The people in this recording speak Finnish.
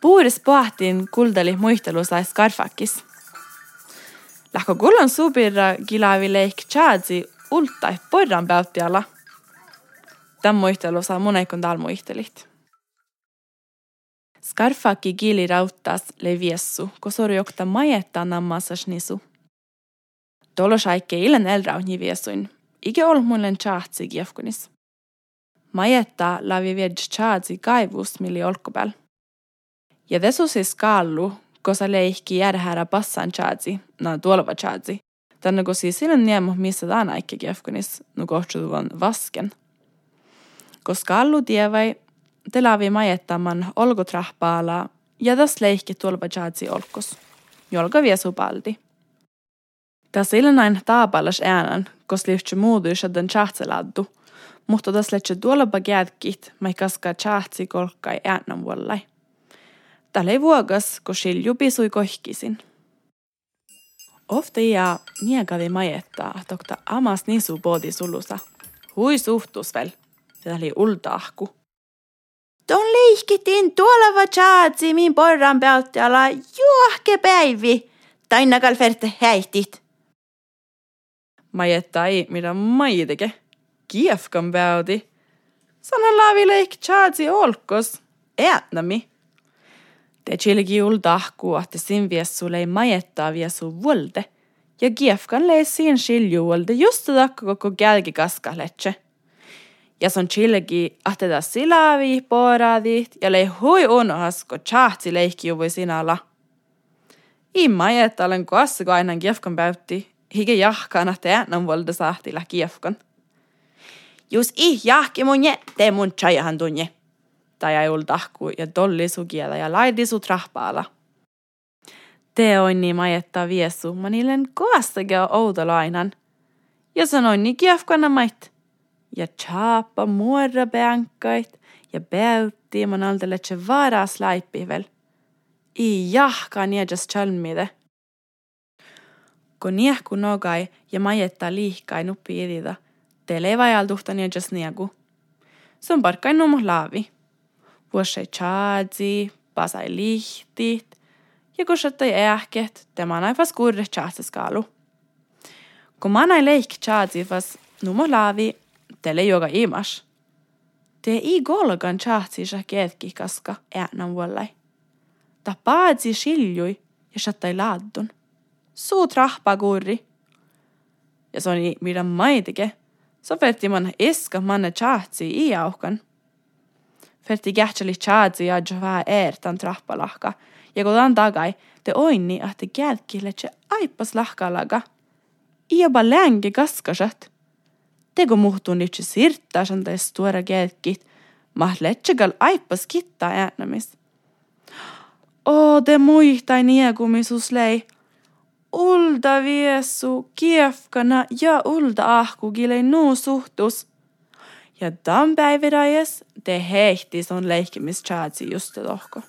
Puuris pohtiin kuldeli muistelusai skarfakis. Lähkö kullan supirra gilavi leik tjaadsi ultai porran päyttiala. Tämän muistelu saa täällä muistelit. Skarfakki gili rauttas le viessu, kun sori jokta majetta nammasas nisu. Tolo saikke illen elrauni viesuin, ike ol mullen tjaatsi kiefkunis. Majetta lavi viedj tjaatsi kaivus milli olkopääl. Ja desu siis kallu, kosa leikki järhärä passan tjaatsi, na tuolva tjaatsi. Tänne kun siis sillen niemo missä tää ikke kiefkunis, nu kohtsutuvan vasken. Koska allu tievai, te lavi majettaman olkutrahpaala ja tas leikki tuolva tjaatsi olkos. Jolka viesu paldi. Tässä ilnain taapalas äänen, kos liuhtsi muuduisa den tjahtseladdu, mutta tas letse tuolba jätkit, mai kaska tjahtsi kolkkai äänen vuollai. Tällä ei vuogas, kun silju pisui kohkisin. Ofta ja miekavi majettaa, tokta amas nisu poodi sulusa. Hui suhtus vel, se oli ultaahku. Ton leihkitin tuolla tjaatsi min porran päyttäjällä juohke päivi. Tainakal ferte häihtit. Majetta ei mitä mai teke. Kiefkan päyti. Sana laavi leik tjaatsi olkos. Äänämi. Te chilgi ultahku, että sin viessu lei majettaa viesu vuolde. Ja kiefkan lei sin shilju vuolde just takka koko gälgi kaskaletse. Ja son chilgi, että da silavi poradit ja lei hui unohas, ko chahtsi leikki juvui sinala. I majetta olen koassa, kun aina kiefkan päytti. Hige jahkaan, että äänen vuolde sahtilla kiefkan. Jus i jahki mun je, te mun chajahan tunje tai ei tahku ja dolli sukiela ja laidi su trahpaala. Te on niin majetta viesu, mä niiden koastakin outolainan. Ja sanoin niin kiefkana mait. Ja chapa muorra bänkait ja bäytti man aldelle tse varas laippivel. I jahka niejas chalmide. Kun niehku nogai ja majetta liihkai nuppi idida, te levajaltuhta niejas niegu. Se on parkkain numo laavi Vuossei tsaadzi, pasai lihtit ja kussattai ähket, te manaifas kurre tsaatsaskaalu. Kun manai leik tsaadzifas numohlaavi, tele joka imas. Te ei golgan tsaatsi keetki kaska äänän vuollai. Ta paadsi siljui ja sattai laaddun. Suu trahpa kurri. Ja se on mitä maitike. Sofetti man eska manne tsaatsi iauhkan. Ferti kähtseli tjaadzi ja jovaa eertan trappalahka. Ja kun tagai, te oinni, että kälkille se aippas lahkalaga. Iäpä länge kaskasat. Teko muhtuu nyt sirttaa santais tuoda kälkit. Mahtletsegal aippas kittaa äänämis. Oo, te muistai niekumisus lei. Ulda viesu, kiefkana ja ulda ahkugilei nuu suhtus. Ja tämän päivärajas te heihti son leikkimistsaatsi just tohko.